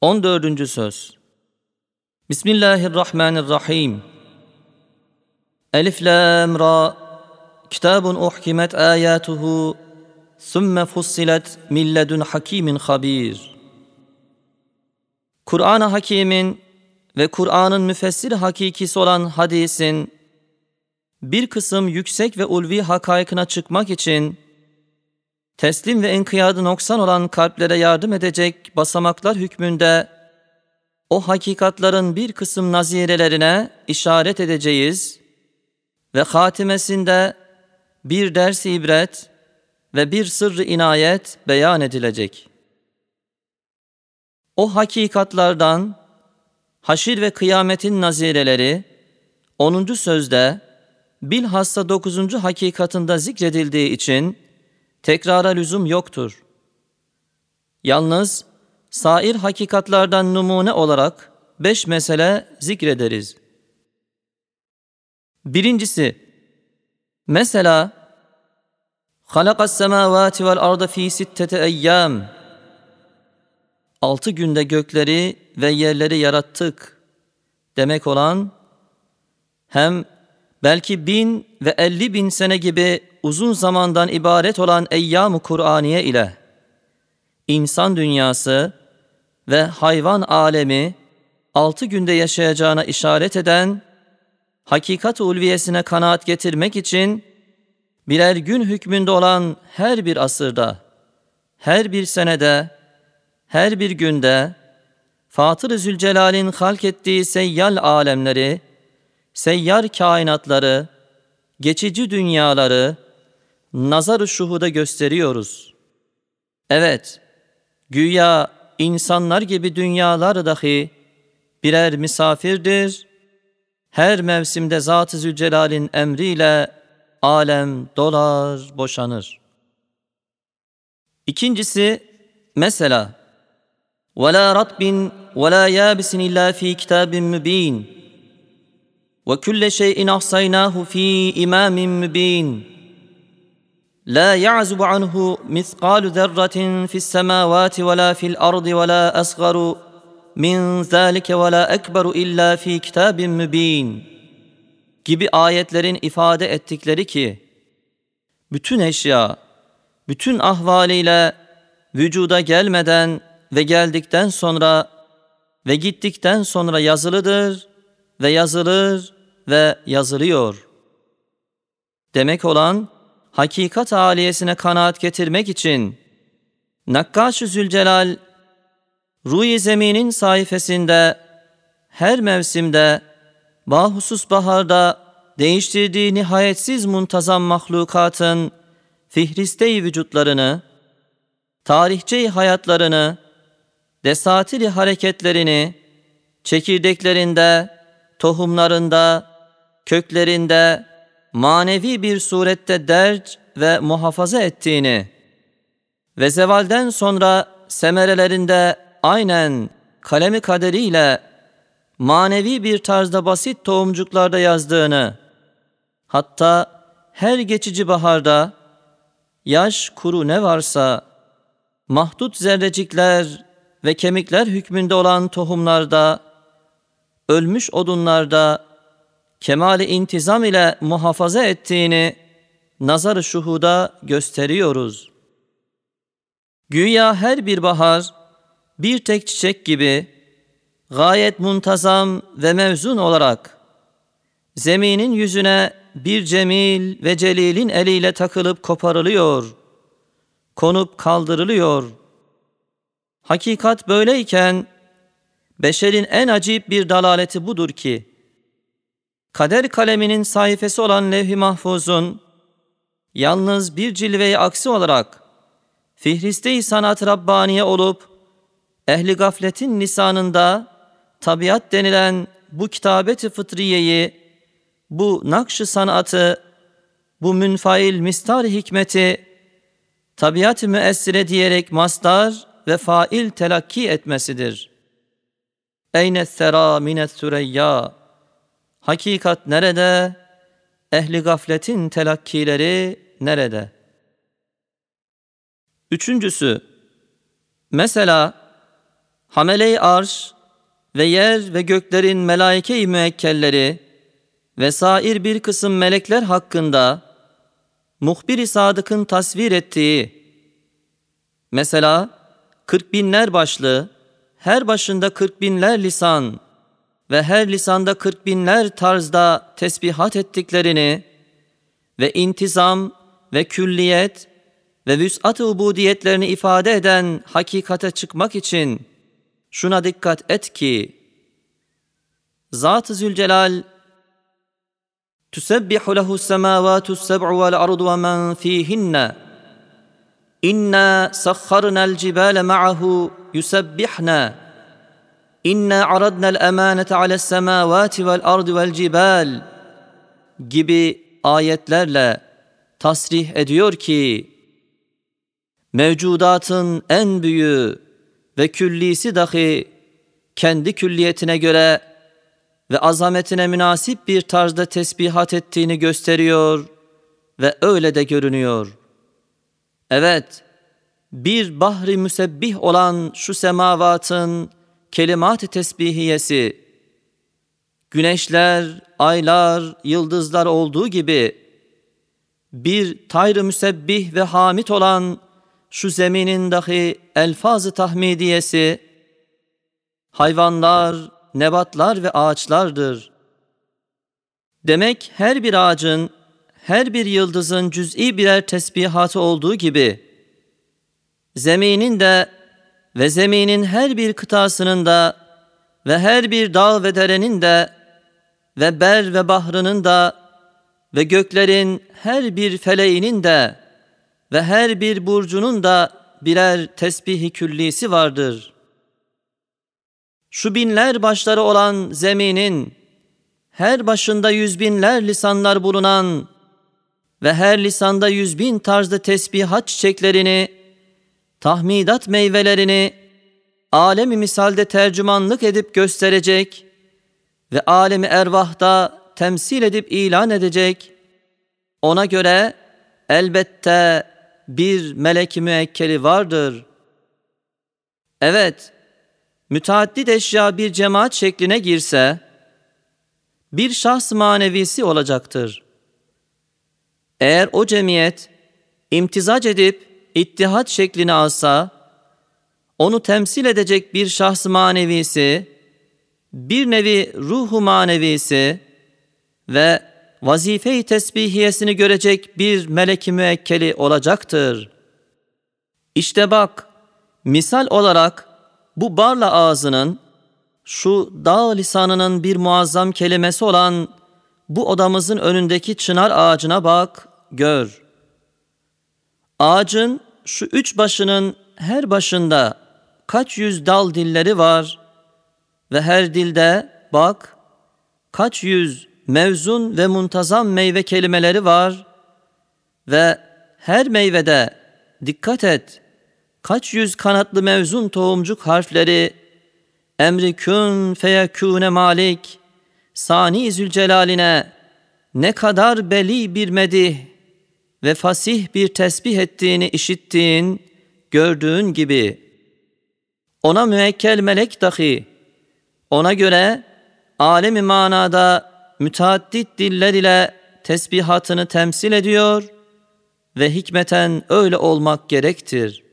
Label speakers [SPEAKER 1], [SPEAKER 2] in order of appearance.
[SPEAKER 1] 14. Söz. Bismillahirrahmanirrahim. Elif Lam Ra. Kitabun uhkimet ayatuhu. Sümme fussilet min ledun hakimin habir Kur'an-ı Hakim'in ve Kur'an'ın müfessir hakikisi olan hadisin bir kısım yüksek ve ulvi hakaykına çıkmak için teslim ve enkiyadı noksan olan kalplere yardım edecek basamaklar hükmünde o hakikatların bir kısım nazirelerine işaret edeceğiz ve hatimesinde bir ders ibret ve bir sırrı inayet beyan edilecek. O hakikatlardan haşir ve kıyametin nazireleri 10. sözde bilhassa 9. hakikatında zikredildiği için tekrara lüzum yoktur. Yalnız sair hakikatlardan numune olarak beş mesele zikrederiz. Birincisi, mesela semavati vel arda fi sittete eyyam Altı günde gökleri ve yerleri yarattık demek olan hem belki bin ve elli bin sene gibi uzun zamandan ibaret olan eyyam-ı Kur'aniye ile insan dünyası ve hayvan alemi altı günde yaşayacağına işaret eden hakikat ulviyesine kanaat getirmek için birer gün hükmünde olan her bir asırda, her bir senede, her bir günde Fatır-ı Zülcelal'in halk ettiği seyyal alemleri, seyyar kainatları, geçici dünyaları, nazar-ı şuhuda gösteriyoruz. Evet, güya insanlar gibi dünyalar dahi birer misafirdir. Her mevsimde Zat-ı Zülcelal'in emriyle alem dolar, boşanır. İkincisi, mesela وَلَا رَطْبٍ وَلَا يَابِسٍ إِلَّا ف۪ي كِتَابٍ مُب۪ينٍ وَكُلَّ شَيْءٍ أَحْصَيْنَاهُ ف۪ي إِمَامٍ مُب۪ينٍ لا يعزب عنه مثقال ذرة في السماوات ولا في الأرض ولا أصغر min zalike ve la ekberu illa fi kitabin mübin gibi ayetlerin ifade ettikleri ki bütün eşya bütün ahvaliyle vücuda gelmeden ve geldikten sonra ve gittikten sonra yazılıdır ve yazılır ve yazılıyor. Demek olan hakikat aliyesine kanaat getirmek için Nakkaş-ı Zülcelal Ruhi Zemin'in sayfasında her mevsimde bahusus baharda değiştirdiği nihayetsiz muntazam mahlukatın fihriste vücutlarını, tarihçe hayatlarını, desatiri hareketlerini, çekirdeklerinde, tohumlarında, köklerinde, manevi bir surette derc ve muhafaza ettiğini ve zevalden sonra semerelerinde aynen kalemi kaderiyle manevi bir tarzda basit tohumcuklarda yazdığını, hatta her geçici baharda yaş kuru ne varsa mahdut zerrecikler ve kemikler hükmünde olan tohumlarda, ölmüş odunlarda kemali intizam ile muhafaza ettiğini nazar-ı şuhuda gösteriyoruz. Güya her bir bahar bir tek çiçek gibi gayet muntazam ve mevzun olarak zeminin yüzüne bir cemil ve celilin eliyle takılıp koparılıyor, konup kaldırılıyor. Hakikat böyleyken beşerin en acip bir dalaleti budur ki kader kaleminin sayfası olan levh-i mahfuzun yalnız bir cilveyi aksi olarak fihriste-i sanat Rabbaniye olup ehli gafletin lisanında tabiat denilen bu kitabeti fıtriyeyi, bu nakş sanatı, bu münfail mistar hikmeti tabiat-ı müessire diyerek mastar ve fail telakki etmesidir. Eyne sera mine süreyya Hakikat nerede? Ehli gafletin telakkileri nerede? Üçüncüsü, mesela Hamele-i arş ve yer ve göklerin melaike-i müekkelleri ve sair bir kısım melekler hakkında muhbir-i sadıkın tasvir ettiği, mesela kırk binler başlı, her başında kırk binler lisan ve her lisanda kırk binler tarzda tesbihat ettiklerini ve intizam ve külliyet ve vüs'at-ı ubudiyetlerini ifade eden hakikate çıkmak için şuna dikkat et ki Zat-ı Zülcelal تسبح له السماوات السبع والأرض ومن فيهن إنا سخرنا الجبال معه يسبحنا İnna aradna emanete ala semavati vel ardı vel cibal gibi ayetlerle tasrih ediyor ki mevcudatın en büyüğü ve küllisi dahi kendi külliyetine göre ve azametine münasip bir tarzda tesbihat ettiğini gösteriyor ve öyle de görünüyor. Evet, bir bahri müsebbih olan şu semavatın kelimat-ı tesbihiyesi, güneşler, aylar, yıldızlar olduğu gibi, bir tayr müsebbih ve hamit olan şu zeminin dahi elfaz-ı tahmidiyesi, hayvanlar, nebatlar ve ağaçlardır. Demek her bir ağacın, her bir yıldızın cüz'i birer tesbihatı olduğu gibi, zeminin de ve zeminin her bir kıtasının da ve her bir dağ ve derenin de ve ber ve bahrının da ve göklerin her bir feleğinin de ve her bir burcunun da birer tesbihi küllisi vardır.'' şu binler başları olan zeminin, her başında yüz binler lisanlar bulunan ve her lisanda yüz bin tarzda tesbihat çiçeklerini, tahmidat meyvelerini, alemi misalde tercümanlık edip gösterecek ve alemi ervahta temsil edip ilan edecek, ona göre elbette bir melek müekkeli vardır. Evet, müteaddit eşya bir cemaat şekline girse, bir şahs manevisi olacaktır. Eğer o cemiyet imtizac edip ittihat şeklini alsa, onu temsil edecek bir şahs manevisi, bir nevi ruhu manevisi ve vazife-i tesbihiyesini görecek bir melek-i müekkeli olacaktır. İşte bak, misal olarak bu barla ağzının şu dağ lisanının bir muazzam kelimesi olan bu odamızın önündeki çınar ağacına bak, gör. Ağacın şu üç başının her başında kaç yüz dal dilleri var ve her dilde bak kaç yüz mevzun ve muntazam meyve kelimeleri var ve her meyvede dikkat et kaç yüz kanatlı mevzun tohumcuk harfleri, emri kün feyekûne malik, sani zülcelaline ne kadar beli bir medih ve fasih bir tesbih ettiğini işittiğin, gördüğün gibi. Ona müekkel melek dahi, ona göre alemi manada müteaddit diller ile tesbihatını temsil ediyor ve hikmeten öyle olmak gerektir.''